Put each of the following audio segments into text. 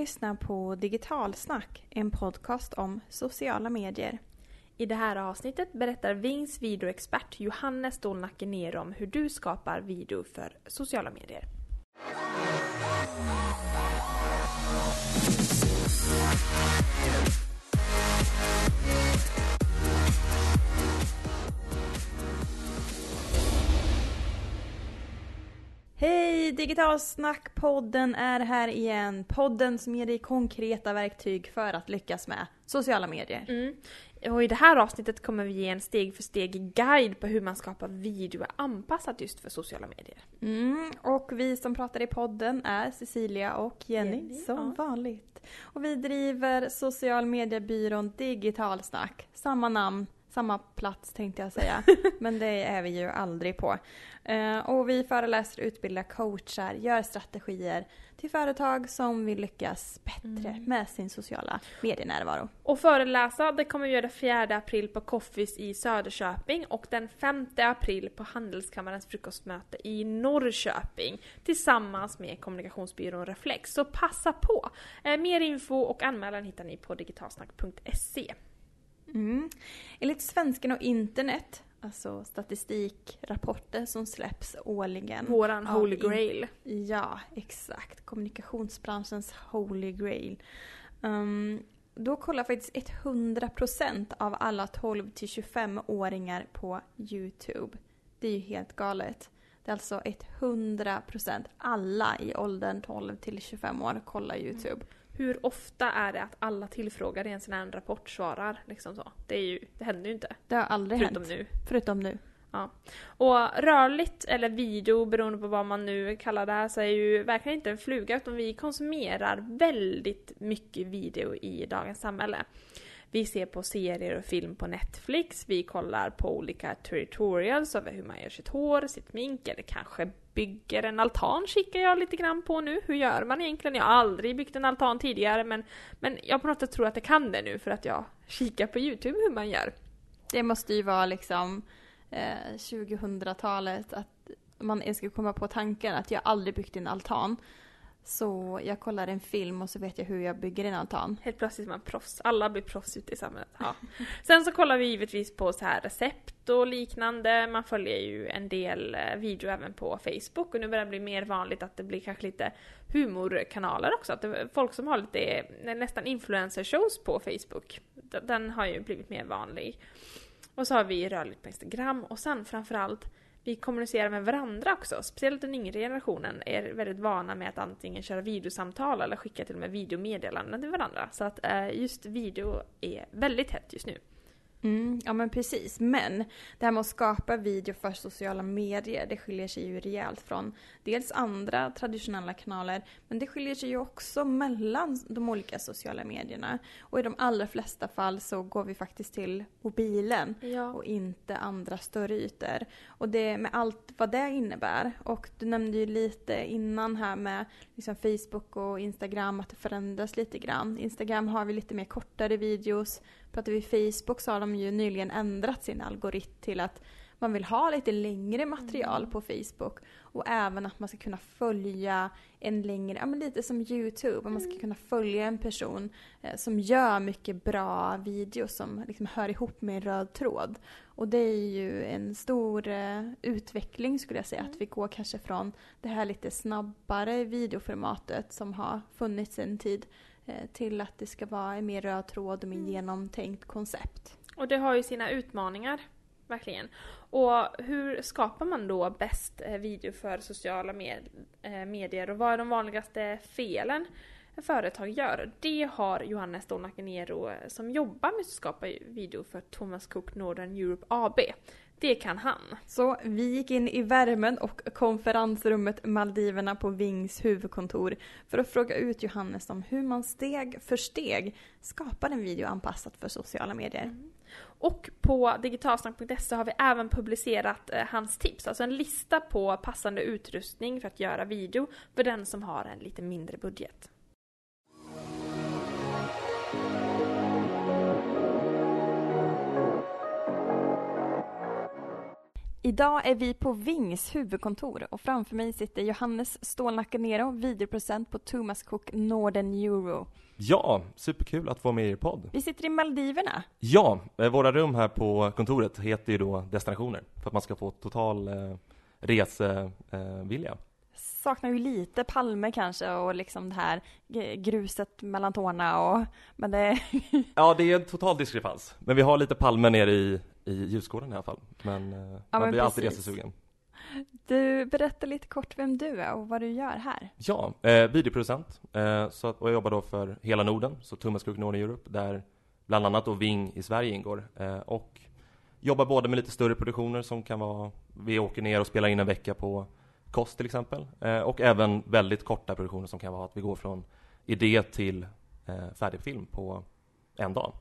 lyssnar på Digitalsnack, en podcast om sociala medier. I det här avsnittet berättar Vings videoexpert Johannes Dolnacke ner om hur du skapar video för sociala medier. Hej! Digitalsnack-podden är här igen. Podden som ger dig konkreta verktyg för att lyckas med sociala medier. Mm. Och i det här avsnittet kommer vi ge en steg för steg guide på hur man skapar video anpassat just för sociala medier. Mm, och vi som pratar i podden är Cecilia och Jenny, Jenny, som ja. vanligt. Och vi driver social mediebyrån Digitalsnack. Samma namn, samma plats tänkte jag säga. Men det är vi ju aldrig på. Eh, och vi föreläser, utbildar, coachar, gör strategier till företag som vill lyckas bättre Mm. med sin sociala medienärvaro. Och föreläsa, det kommer vi göra 4 april på Coffees i Söderköping och den 5 april på Handelskammarens frukostmöte i Norrköping tillsammans med kommunikationsbyrån Reflex. Så passa på! Eh, mer info och anmälan hittar ni på digitalsnack.se. Mm. Enligt Svensken och internet, alltså statistikrapporter som släpps årligen. Våran Holy Grail. Ja, exakt. Kommunikationsbranschens holy grail. Um, då kollar faktiskt 100% av alla 12 till 25-åringar på YouTube. Det är ju helt galet. Det är alltså 100% alla i åldern 12 till 25 år kollar YouTube. Hur ofta är det att alla tillfrågade i en sån här rapport svarar liksom så? Det, är ju, det händer ju inte. Det har aldrig Förutom hänt. nu. Förutom nu. Och rörligt eller video, beroende på vad man nu kallar det här, så är ju verkligen inte en fluga utan vi konsumerar väldigt mycket video i dagens samhälle. Vi ser på serier och film på Netflix, vi kollar på olika tutorials över hur man gör sitt hår, sitt smink eller kanske bygger en altan kikar jag lite grann på nu. Hur gör man egentligen? Jag har aldrig byggt en altan tidigare men, men jag på något sätt tror att jag kan det nu för att jag kikar på YouTube hur man gör. Det måste ju vara liksom eh, 2000-talet att man ens ska komma på tanken att jag aldrig byggt en altan. Så jag kollar en film och så vet jag hur jag bygger en altan. Helt plötsligt är man proffs. Alla blir proffs ute i samhället. Ja. Sen så kollar vi givetvis på så här recept och liknande. Man följer ju en del eh, video även på Facebook och nu börjar det bli mer vanligt att det blir kanske lite humorkanaler också. Att det folk som har lite eh, nästan influencer-shows på Facebook. Den har ju blivit mer vanlig. Och så har vi rörligt på Instagram och sen framförallt vi kommunicerar med varandra också. Speciellt den yngre generationen är väldigt vana med att antingen köra videosamtal eller skicka till och med videomeddelanden till varandra. Så att eh, just video är väldigt hett just nu. Mm, ja men precis. Men det här med att skapa video för sociala medier, det skiljer sig ju rejält från dels andra traditionella kanaler, men det skiljer sig ju också mellan de olika sociala medierna. Och i de allra flesta fall så går vi faktiskt till mobilen Ja. och inte andra större ytor. Och det med allt vad det innebär. Och du nämnde ju lite innan här med liksom Facebook och Instagram att det förändras lite grann. Instagram har vi lite mer kortare videos. Pratar vi Facebook så har de ju nyligen ändrat sin algoritm till att man vill ha lite längre material på Facebook. Och även att man ska kunna följa en längre, ja men lite som YouTube. Man ska kunna följa en person eh, som gör mycket bra videos som liksom hör ihop med en röd tråd. Och det är ju en stor eh, utveckling skulle jag säga. Att vi går kanske från det här lite snabbare videoformatet som har funnits en tid till att det ska vara en mer röd tråd och mer genomtänkt koncept. Och det har ju sina utmaningar. Verkligen. Och hur skapar man då bäst eh, video för sociala med, eh, medier och vad är de vanligaste felen företag gör? Det har Johannes Stålnacke Nero eh, som jobbar med att skapa video för Thomas Cook Northern Europe AB. Det kan han. Så vi gick in i värmen och konferensrummet Maldiverna på Vings huvudkontor för att fråga ut Johannes om hur man steg för steg skapar en video anpassad för sociala medier. Och på digitalsnack.se har vi även publicerat eh, hans tips, alltså en lista på passande utrustning för att göra video för den som har en lite mindre budget. Idag är vi på Vings huvudkontor och framför mig sitter Johannes Stålnacke Nero, videoprocent på Thomas Cook Northern Euro. Ja, superkul att få vara med i er podd. Vi sitter i Maldiverna. Ja, eh, våra rum här på kontoret heter ju då destinationer för att man ska få total eh, resevilja. Eh, Saknar ju lite Palme kanske och liksom det här gruset mellan tårna och men det... ja, det är en total diskrepans. Men vi har lite Palme nere i, i ljusgården i alla fall. Men eh, ja, man men blir precis. alltid resesugen. Du, berättar lite kort vem du är och vad du gör här. Ja, eh, videoproducent. Eh, så att, och jag jobbar då för hela Norden, så Cook Northern Europe, där bland annat då Ving i Sverige ingår. Eh, och jobbar både med lite större produktioner som kan vara, vi åker ner och spelar in en vecka på Kost till exempel. Eh, och även väldigt korta produktioner som kan vara att vi går från idé till eh, färdig film på en dag.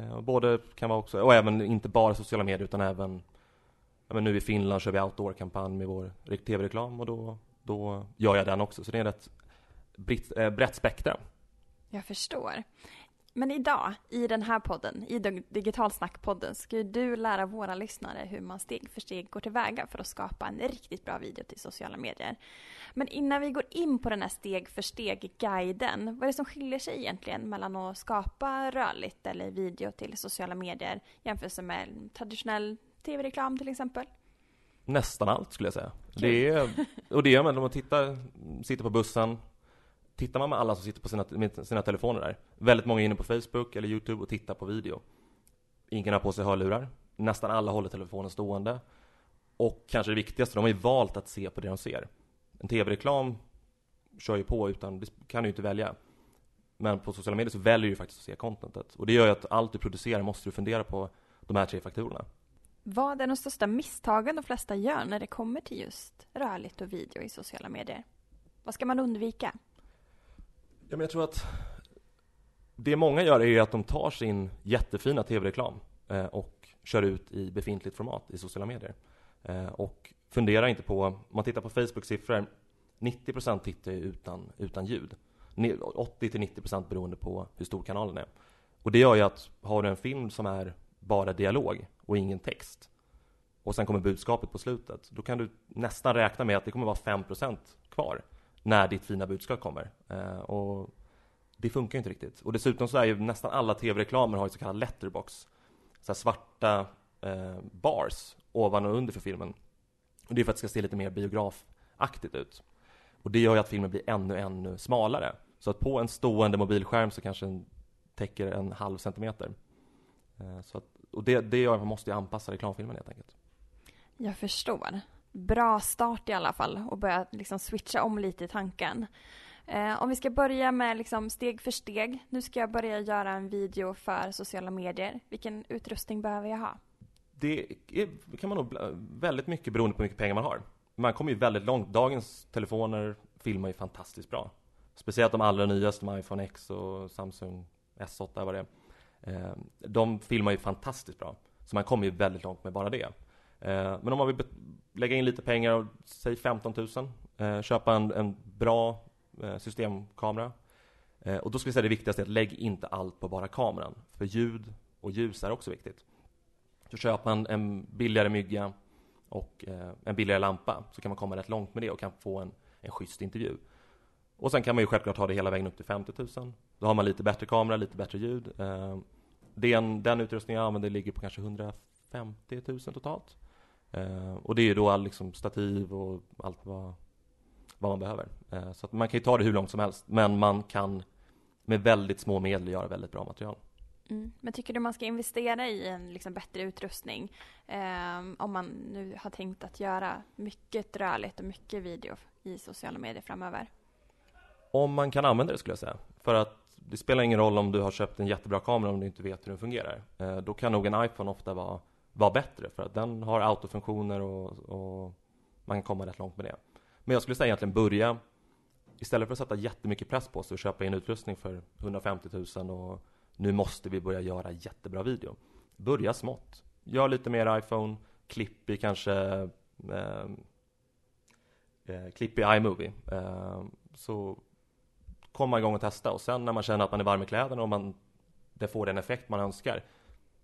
Eh, både kan vara också, och även inte bara sociala medier utan även ja, men nu i Finland kör vi outdoor-kampanj med vår tv-reklam och då, då gör jag den också. Så det är ett brett, eh, brett spektra. Jag förstår. Men idag, i den här podden, i Digitalsnack-podden, ska ju du lära våra lyssnare hur man steg för steg går tillväga för att skapa en riktigt bra video till sociala medier. Men innan vi går in på den här steg för steg-guiden, vad är det som skiljer sig egentligen mellan att skapa rörligt eller video till sociala medier jämfört med traditionell tv-reklam till exempel? Nästan allt skulle jag säga. Det är, och det gör man om man tittar, sitter på bussen, tittar man med alla som sitter på sina, med sina telefoner där. Väldigt många är inne på Facebook eller Youtube och tittar på video. Ingen har på sig hörlurar. Nästan alla håller telefonen stående. Och kanske det viktigaste, de har ju valt att se på det de ser. En tv-reklam kör ju på utan, det kan du ju inte välja. Men på sociala medier så väljer du faktiskt att se contentet. Och det gör ju att allt du producerar måste du fundera på de här tre faktorerna. Vad är de största misstagen de flesta gör när det kommer till just rörligt och video i sociala medier? Vad ska man undvika? Ja, men jag tror att det många gör är att de tar sin jättefina tv-reklam eh, och kör ut i befintligt format i sociala medier. Eh, och funderar inte på, om man tittar på Facebook-siffror, 90% tittar ju utan, utan ljud. 80-90% beroende på hur stor kanalen är. Och det gör ju att har du en film som är bara dialog och ingen text och sen kommer budskapet på slutet, då kan du nästan räkna med att det kommer vara 5% kvar när ditt fina budskap kommer. Eh, och det funkar ju inte riktigt. Och dessutom så är ju nästan alla tv-reklamer har ju så kallad letterbox. Så svarta eh, bars ovan och under för filmen. Och det är för att det ska se lite mer biografaktigt ut. Och det gör ju att filmen blir ännu, ännu smalare. Så att på en stående mobilskärm så kanske den täcker en halv centimeter. Eh, så att, och det, det gör att man måste anpassa reklamfilmen helt enkelt. Jag förstår bra start i alla fall och börja liksom switcha om lite i tanken. Eh, om vi ska börja med liksom steg för steg. Nu ska jag börja göra en video för sociala medier. Vilken utrustning behöver jag ha? Det är, kan man nog väldigt mycket beroende på hur mycket pengar man har. Man kommer ju väldigt långt. Dagens telefoner filmar ju fantastiskt bra. Speciellt de allra nyaste med iPhone X och Samsung S8 vad det är. Eh, de filmar ju fantastiskt bra. Så man kommer ju väldigt långt med bara det. Eh, men om man vill lägga in lite pengar, säg 15 000, eh, köpa en, en bra eh, systemkamera. Eh, och då skulle jag säga det viktigaste är att lägg inte allt på bara kameran, för ljud och ljus är också viktigt. Så köper man en billigare mygga och eh, en billigare lampa så kan man komma rätt långt med det och kan få en, en schysst intervju. Och sen kan man ju självklart ha det hela vägen upp till 50 000. Då har man lite bättre kamera, lite bättre ljud. Eh, den, den utrustning jag använder ligger på kanske 150 000 totalt. Eh, och det är ju då all liksom, stativ och allt vad, vad man behöver. Eh, så att man kan ju ta det hur långt som helst, men man kan med väldigt små medel göra väldigt bra material. Mm. Men tycker du man ska investera i en liksom bättre utrustning eh, om man nu har tänkt att göra mycket rörligt och mycket video i sociala medier framöver? Om man kan använda det skulle jag säga. För att det spelar ingen roll om du har köpt en jättebra kamera om du inte vet hur den fungerar. Eh, då kan nog en iPhone ofta vara vara bättre för att den har autofunktioner och, och man kan komma rätt långt med det. Men jag skulle säga egentligen börja istället för att sätta jättemycket press på sig och köpa in utrustning för 150 000 och nu måste vi börja göra jättebra video. Börja smått. Gör lite mer iPhone, klipp i kanske eh, eh, klipp i iMovie. Eh, så komma igång och testa och sen när man känner att man är varm i kläderna och man, det får den effekt man önskar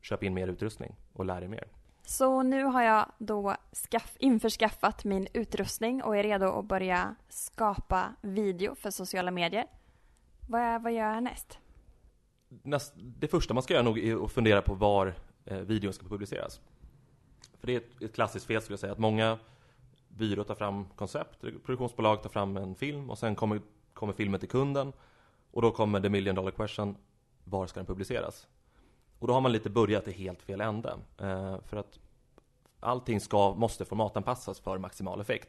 köp in mer utrustning och lär dig mer. Så nu har jag då skaff, införskaffat min utrustning och är redo att börja skapa video för sociala medier. Vad, vad gör jag näst? Näst, det första man ska göra nog är att fundera på var eh, videon ska publiceras. För det är ett, ett klassiskt fel skulle jag säga, att många byråer tar fram koncept, produktionsbolag tar fram en film och sen kommer, kommer filmen till kunden och då kommer the million dollar question, var ska den publiceras? Och då har man lite börjat i helt fel ände. Eh, för att allting ska, måste formatanpassas för maximal effekt.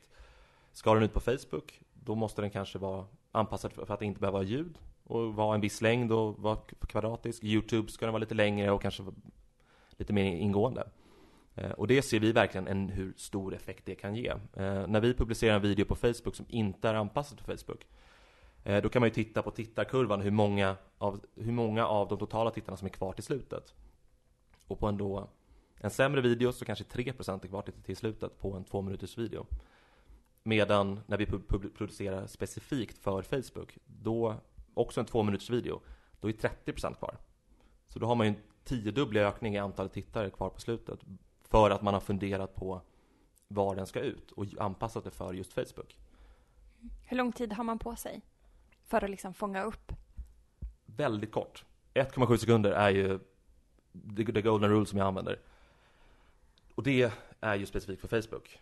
Ska den ut på Facebook, då måste den kanske vara anpassad för att inte behöva ha ljud och vara en viss längd och vara kvadratisk. Youtube ska den vara lite längre och kanske lite mer ingående. Eh, och det ser vi verkligen en, hur stor effekt det kan ge. Eh, när vi publicerar en video på Facebook som inte är anpassad för Facebook, Eh, då kan man ju titta på tittarkurvan hur många av, hur många av de totala tittarna som är kvar till slutet. Och på en då en sämre video så kanske 3% är kvar till, till slutet på en två minuters video. Medan när vi producerar specifikt för Facebook, då också en två minuters video, då är 30% kvar. Så då har man ju en tiodubblig ökning i antalet tittare kvar på slutet för att man har funderat på var den ska ut och anpassat det för just Facebook. Hur lång tid har man på sig för att liksom fånga upp? Väldigt kort. 1,7 sekunder är ju the golden rule som jag använder. Och det är ju specifikt för Facebook.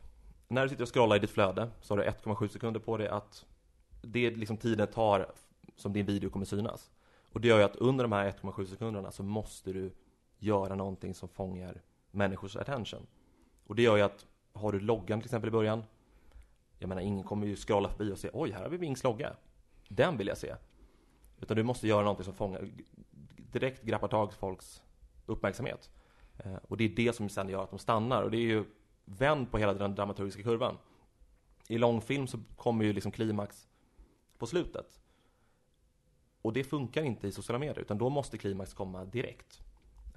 När du sitter och scrollar i ditt flöde så har du 1,7 sekunder på dig att det är liksom tiden tar som din video kommer synas. Och det gör ju att under de här 1,7 sekunderna så måste du göra någonting som fångar människors attention. Och det gör ju att, har du loggan till exempel i början, jag menar ingen kommer ju scrolla förbi och se oj, här har vi Wings logga. Den vill jag se. Utan du måste göra någonting som fångar, direkt grappar tag i folks uppmärksamhet. Eh, och det är det som sen gör att de stannar. Och det är ju vänd på hela den dramaturgiska kurvan. I långfilm så kommer ju liksom klimax på slutet. Och det funkar inte i sociala medier, utan då måste klimax komma direkt.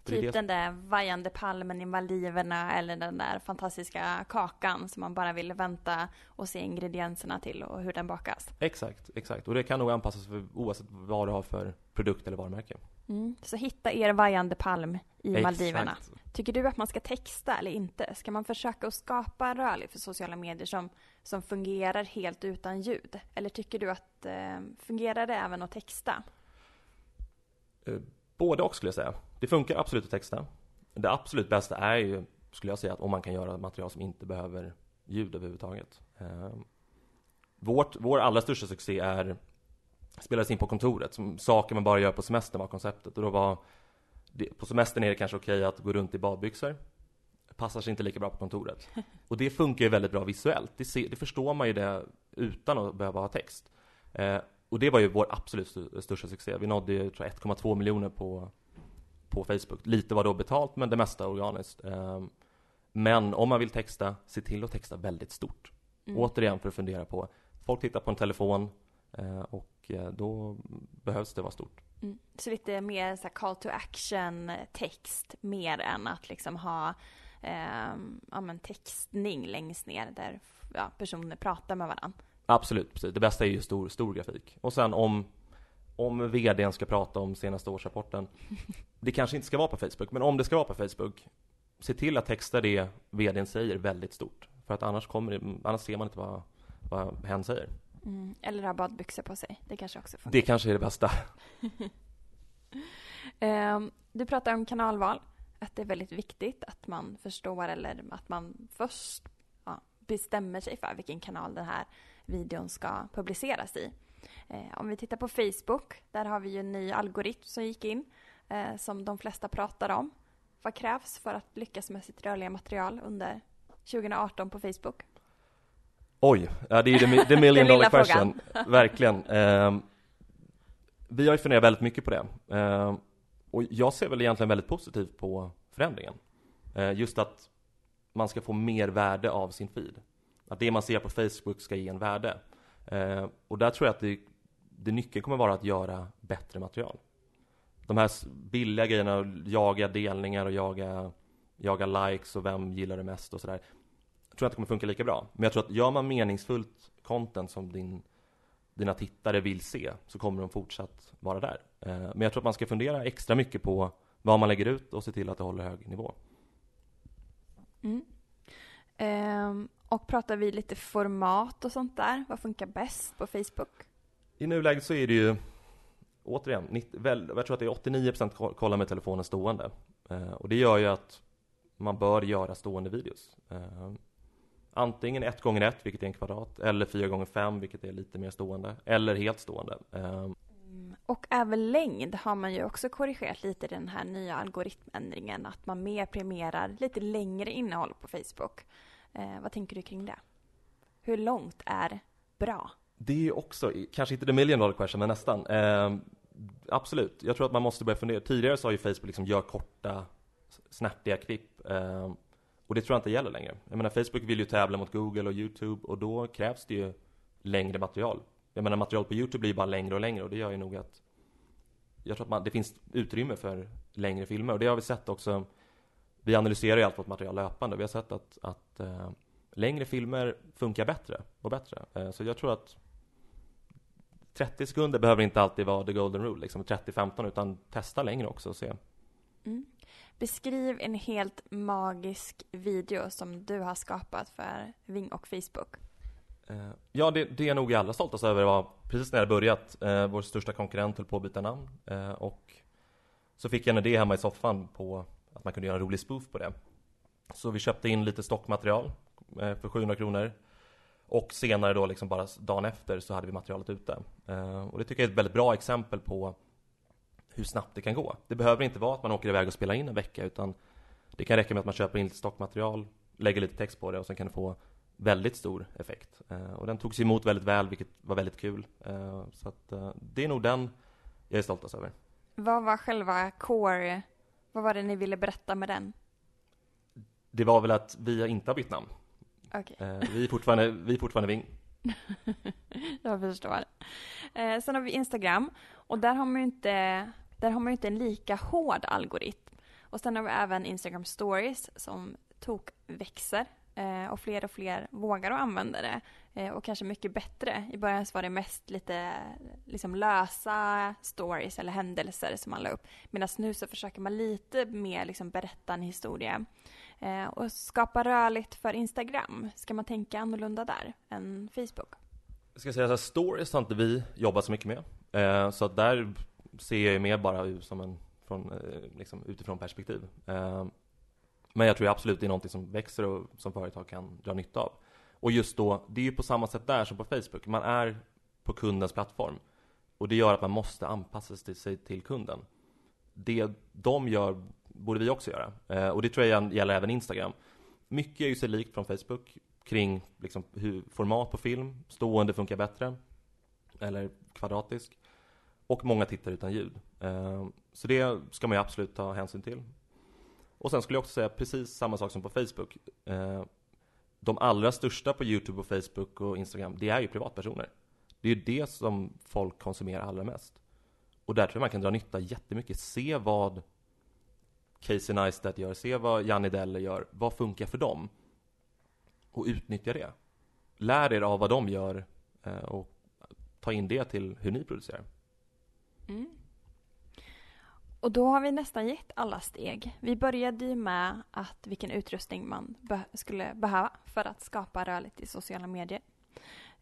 Typ det... den där vajande palmen i Maldiverna eller den där fantastiska kakan som man bara vill vänta och se ingredienserna till och hur den bakas. Exakt, exakt. Och det kan nog anpassas för, oavsett vad du har för produkt eller varumärke. Mm. Så hitta er vajande palm i exakt. Maldiverna. Tycker du att man ska texta eller inte? Ska man försöka att skapa en rörlig för sociala medier som, som fungerar helt utan ljud? Eller tycker du att eh, fungerar det även att texta? Både och skulle jag säga. Det funkar absolut att texta. Det absolut bästa är ju, skulle jag säga, att om man kan göra material som inte behöver ljud överhuvudtaget. Eh, vårt, vår allra största succé är spelades in på kontoret, som saker man bara gör på semestern var konceptet. Och då var på semestern är det kanske okej att gå runt i badbyxor. Passar sig inte lika bra på kontoret. Och det funkar ju väldigt bra visuellt. Det, ser, det förstår man ju det utan att behöva ha text. Eh, och det var ju vår absolut största succé. Vi nådde ju 1,2 miljoner på, på Facebook. Lite var då betalt, men det mesta organiskt. Ehm, men om man vill texta, se till att texta väldigt stort. Mm. Återigen för att fundera på, folk tittar på en telefon eh, och eh, då behövs det vara stort. Mm. Så lite mer så call to action text, mer än att liksom ha eh, ja, textning längst ner där ja, personer pratar med varandra. Absolut, precis. Det bästa är ju stor, stor grafik. Och sen om, om vdn ska prata om senaste årsrapporten, det kanske inte ska vara på Facebook, men om det ska vara på Facebook, se till att texta det vdn säger väldigt stort. För att annars, kommer det, annars ser man inte vad, vad hen säger. Mm, eller ha badbyxor på sig. Det kanske också funkar. Det kanske är det bästa. um, du pratar om kanalval. Att det är väldigt viktigt att man förstår eller att man först ja, bestämmer sig för vilken kanal den här videon ska publiceras i. Eh, om vi tittar på Facebook, där har vi ju en ny algoritm som gick in eh, som de flesta pratar om. Vad krävs för att lyckas med sitt rörliga material under 2018 på Facebook? Oj, ja, det är ju the, million dollar question, verkligen. Eh, vi har ju funderat väldigt mycket på det. Eh, och jag ser väl egentligen väldigt positivt på förändringen. Eh, just att man ska få mer värde av sin feed. Att det man ser på Facebook ska ge en värde. Eh, och där tror jag att det, det nyckeln kommer vara att göra bättre material. De här billiga grejerna, jaga delningar och jaga, jaga likes och vem gillar det mest och sådär. Jag tror att det kommer funka lika bra. Men jag tror att gör man meningsfullt content som din, dina tittare vill se så kommer de fortsatt vara där. Eh, men jag tror att man ska fundera extra mycket på vad man lägger ut och se till att det håller hög nivå. Mm. Ehm, och pratar vi lite format och sånt där? Vad funkar bäst på Facebook? I nuläget så är det ju återigen, 90, väl, jag tror att det är 89% kollar med telefonen stående. Eh, och det gör ju att man bör göra stående videos. Eh, antingen 1 gånger 1 vilket är en kvadrat, eller 4 gånger 5 vilket är lite mer stående, eller helt stående. Eh, och även längd har man ju också korrigerat lite i den här nya algoritmändringen, att man mer premierar lite längre innehåll på Facebook. Eh, vad tänker du kring det? Hur långt är bra? Det är också, kanske inte the million dollar question, men nästan. Eh, absolut, jag tror att man måste börja fundera. Tidigare sa ju Facebook liksom, gör korta, snärtiga klipp. Eh, och det tror jag inte gäller längre. Jag menar, Facebook vill ju tävla mot Google och YouTube och då krävs det ju längre material. Jag menar, material på YouTube blir ju bara längre och längre och det gör ju nog att jag tror att man, det finns utrymme för längre filmer och det har vi sett också. Vi analyserar ju allt vårt material löpande. Vi har sett att, att uh, längre filmer funkar bättre och bättre. Uh, så jag tror att 30 sekunder behöver inte alltid vara the golden rule, liksom 30-15, utan testa längre också och se. Mm. Beskriv en helt magisk video som du har skapat för Ving och Facebook. Uh, ja, det, det är nog vi alla stoltast över var precis när det börjat, uh, vår största konkurrent höll på att byta namn uh, och så fick jag en idé hemma i soffan på att man kunde göra en rolig spoof på det. Så vi köpte in lite stockmaterial eh, för 700 kronor och senare då liksom bara dagen efter så hade vi materialet ute. Eh, och det tycker jag är ett väldigt bra exempel på hur snabbt det kan gå. Det behöver inte vara att man åker iväg och spelar in en vecka utan det kan räcka med att man köper in lite stockmaterial, lägger lite text på det och sen kan det få väldigt stor effekt. Eh, och den togs emot väldigt väl, vilket var väldigt kul. Så att det är nog den jag är stoltast över. Vad var själva core, vad var det ni ville berätta med den? Det var väl att vi inte har bytt namn. Okay. Eh, vi, är fortfarande, vi är fortfarande Ving. Jag förstår. Eh, sen har vi Instagram och där har man ju inte, där har man inte en lika hård algoritm. Och sen har vi även Instagram stories som tok växer eh, och fler och fler vågar att använda det. Eh, och kanske mycket bättre. I början så var det mest lite liksom lösa stories eller händelser som man la upp. Medan nu så försöker man lite mer liksom berätta en historia. Eh, och skapa rörligt för Instagram, ska man tänka annorlunda där än Facebook? Jag ska säga så här, stories har inte vi jobbat så mycket med. Eh, så att där ser jag ju mer bara som en, från, eh, liksom, utifrån perspektiv. Eh, men jag tror absolut det är någonting som växer och som företag kan dra nytta av. Och just då, det är ju på samma sätt där som på Facebook. Man är på kundens plattform. Och det gör att man måste anpassa sig till kunden. Det de gör borde vi också göra. Eh, och det tror jag gäller även Instagram. Mycket är ju sig likt från Facebook kring liksom, hur format på film, stående funkar bättre, eller kvadratisk. Och många tittar utan ljud. Eh, så det ska man ju absolut ta hänsyn till. Och sen skulle jag också säga precis samma sak som på Facebook. Eh, de allra största på Youtube och Facebook och Instagram, det är ju privatpersoner. Det är ju det som folk konsumerar allra mest. Och där tror jag man kan dra nytta jättemycket. Se vad Casey Neistat gör, se vad Janni Deller gör, vad funkar för dem? Och utnyttja det. Lär er av vad de gör eh, och ta in det till hur ni producerar. Mm. Och då har vi nästan gett alla steg. Vi började ju med att vilken utrustning man be skulle behöva för att skapa rörligt i sociala medier.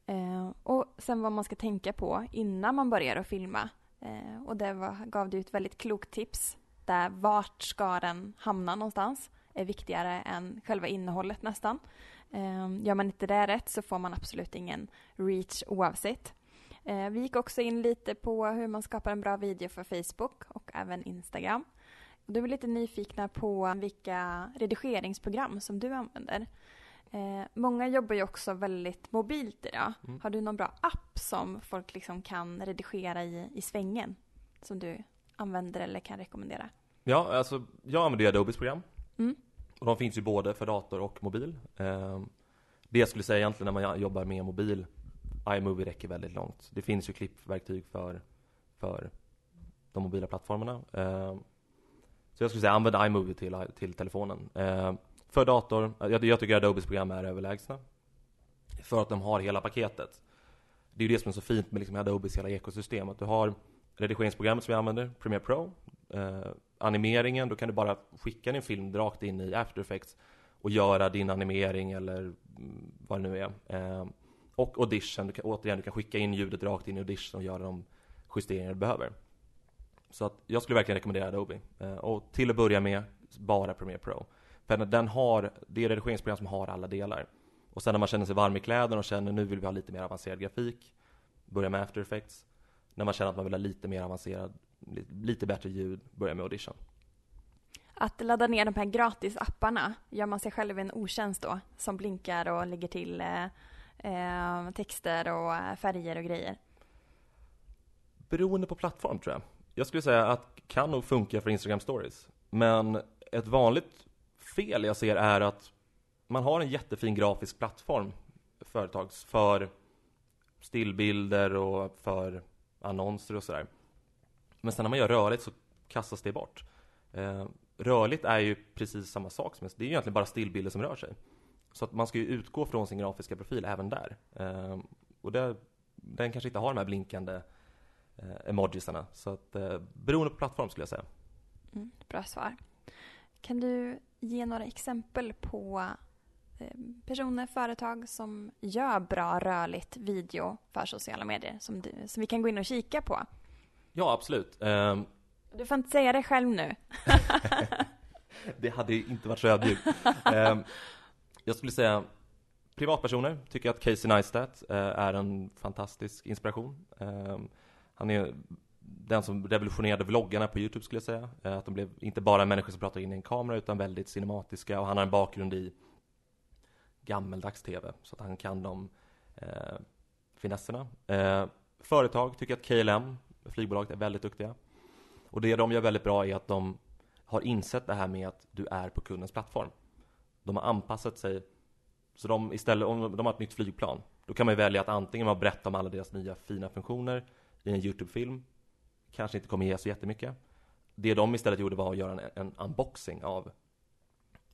Eh, och sen vad man ska tänka på innan man börjar att filma. Eh, och det var, gav du ett väldigt klokt tips där vart ska den hamna någonstans är viktigare än själva innehållet nästan. Eh, gör man inte det rätt så får man absolut ingen reach oavsett. Ehm, vi gick också in lite på hur man skapar en bra video för Facebook och även Instagram. Du är lite nyfikna på vilka redigeringsprogram som du använder. Eh, många jobbar ju också väldigt mobilt idag. Mm. Har du någon bra app som folk liksom kan redigera i, i svängen? Som du använder eller kan rekommendera? Ja, alltså jag använder ju Adobes program. Mm. Och de finns ju både för dator och mobil. Eh, det jag skulle säga egentligen när man jobbar med mobil, iMovie räcker väldigt långt. Det finns ju klippverktyg för, för de mobila plattformarna. Eh, så jag skulle säga använd iMovie till, till telefonen. Eh, för dator, jag, jag tycker Adobes program är överlägsna. För att de har hela paketet. Det är ju det som är så fint med liksom Adobes hela ekosystem. Att du har redigeringsprogrammet som vi använder, Premiere Pro. Eh, animeringen, då kan du bara skicka din film rakt in i After Effects. Och göra din animering eller mm, vad det nu är. Eh, och audition, du kan, återigen, du kan skicka in ljudet rakt in i audition och göra de justeringar du behöver. Så att jag skulle verkligen rekommendera Adobe. Eh, och till att börja med, bara Premiere Pro. För den har, det är redigeringsprogram som har alla delar. Och sen när man känner sig varm i kläderna och känner nu vill vi ha lite mer avancerad grafik, börja med After Effects. När man känner att man vill ha lite mer avancerad, lite bättre ljud, börja med Audition. Att ladda ner de här gratisapparna gör man sig själv en otjänst då, som blinkar och lägger till eh, eh, texter och eh, färger och grejer. Beroende på plattform tror jag. Jag skulle säga att kan nog funka för Instagram stories. Men ett vanligt fel jag ser är att man har en jättefin grafisk plattform företags för stillbilder och för annonser och sådär. Men sen när man gör rörligt så kastas det bort. Eh, rörligt är ju precis samma sak, som det är egentligen bara stillbilder som rör sig. Så att man ska ju utgå från sin grafiska profil även där. Eh, och det, den kanske inte har de här blinkande eh, emojisarna. Så att, eh, beroende på plattform skulle jag säga. Mm, bra svar. Kan du ge några exempel på eh, personer, företag som gör bra rörligt video för sociala medier som, du, som vi kan gå in och kika på? Ja, absolut. Um, du får inte säga det själv nu. det hade inte varit så ödmjukt. um, jag skulle säga privatpersoner tycker att Casey Neistat eh, är en fantastisk inspiration. Eh, han är den som revolutionerade vloggarna på Youtube skulle jag säga. Eh, att de blev inte bara människor som pratar in i en kamera utan väldigt cinematiska och han har en bakgrund i gammeldags tv så att han kan de eh, finesserna. Eh, företag tycker att KLM flygbolaget är väldigt duktiga. Och det de gör väldigt bra är att de har insett det här med att du är på kundens plattform. De har anpassat sig. Så de istället, om de har ett nytt flygplan, då kan man ju välja att antingen berätta om alla deras nya fina funktioner i en YouTube-film. Kanske inte kommer ge så jättemycket. Det de istället gjorde var att göra en, en unboxing av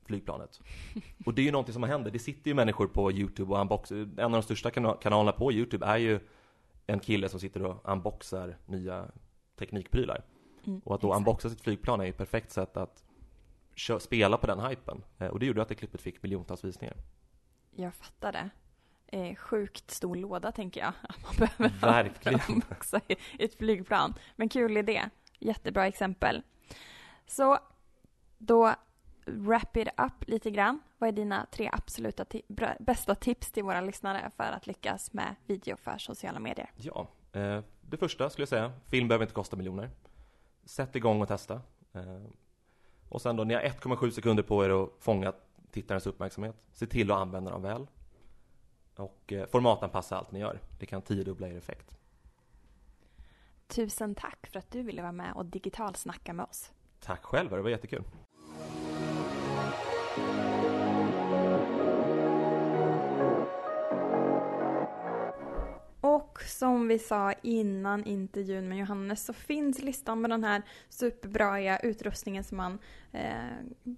flygplanet. Och det är ju någonting som händer. Det sitter ju människor på YouTube och unboxar. En av de största kanalerna på YouTube är ju en kille som sitter och unboxar nya teknikprylar. Mm, och att då exakt. unboxa sitt flygplan är ju ett perfekt sätt att spela på den hypen. Eh, och det gjorde att det klippet fick miljontals visningar. Jag fattar det. Eh, sjukt stor låda tänker jag. Att man behöver Verkligen. unboxa i ett flygplan. Men kul idé. Jättebra exempel. Så då wrap it up lite grann. Vad är dina tre absoluta bästa tips till våra lyssnare för att lyckas med video för sociala medier? Ja, eh, det första skulle jag säga, film behöver inte kosta miljoner. Sätt igång och testa. Eh, och sen då, ni har 1,7 sekunder på er att fånga tittarens uppmärksamhet. Se till att använda dem väl. Och eh, formatanpassa allt ni gör. Det kan tiodubbla er effekt. Tusen tack för att du ville vara med och digitalsnacka med oss. Tack själv, det var jättekul. Och som vi sa innan intervjun med Johannes så finns listan med den här superbra utrustningen som man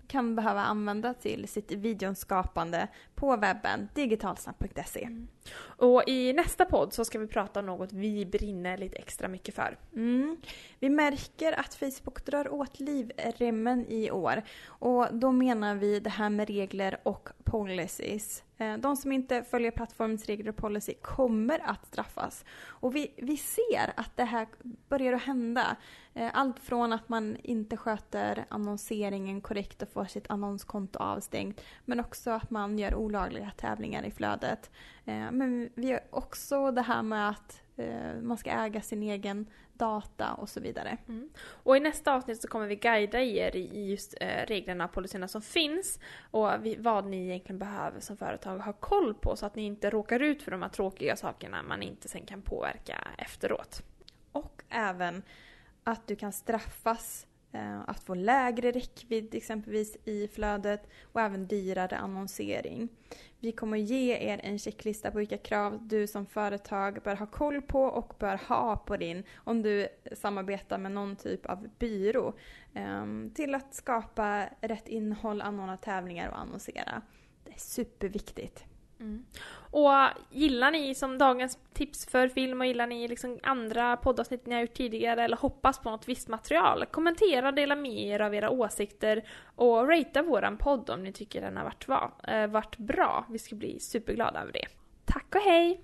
kan behöva använda till sitt videoskapande på webben digitalsnack.se. Mm. Och i nästa podd så ska vi prata om något vi brinner lite extra mycket för. Mm. Vi märker att Facebook drar åt livremmen i år och då menar vi det här med regler och policies. Eh, de som inte följer plattformens regler och policy kommer att straffas. Och vi, vi ser att det här börjar att hända. Eh, allt från att man inte sköter annonseringen korrekt och får sitt annonskonto avstängt. Men också att man gör olagliga tävlingar i flödet. Eh, men vi har också det här med att eh, man ska äga sin egen data och så vidare. Mm. Och i nästa avsnitt så kommer vi guida er i just reglerna och policyerna som finns och vad ni egentligen behöver som företag ha koll på så att ni inte råkar ut för de här tråkiga sakerna man inte sen kan påverka efteråt. Och även att du kan straffas eh, att få lägre räckvidd exempelvis i flödet och även dyrare annonsering. Vi kommer ge er en checklista på vilka krav du som företag bör ha koll på och bör ha på din, om du samarbetar med någon typ av byrå, ehm, till att skapa rätt innehåll, anordna tävlingar och annonsera. Det är superviktigt. Mm. Och gillar ni som dagens tips för film och gillar ni liksom andra poddavsnitt ni har gjort tidigare eller hoppas på något visst material? Kommentera, dela med er av era åsikter och ratea våran podd om ni tycker den har varit, va, eh, varit bra. Vi ska bli superglada över det. Tack och hej!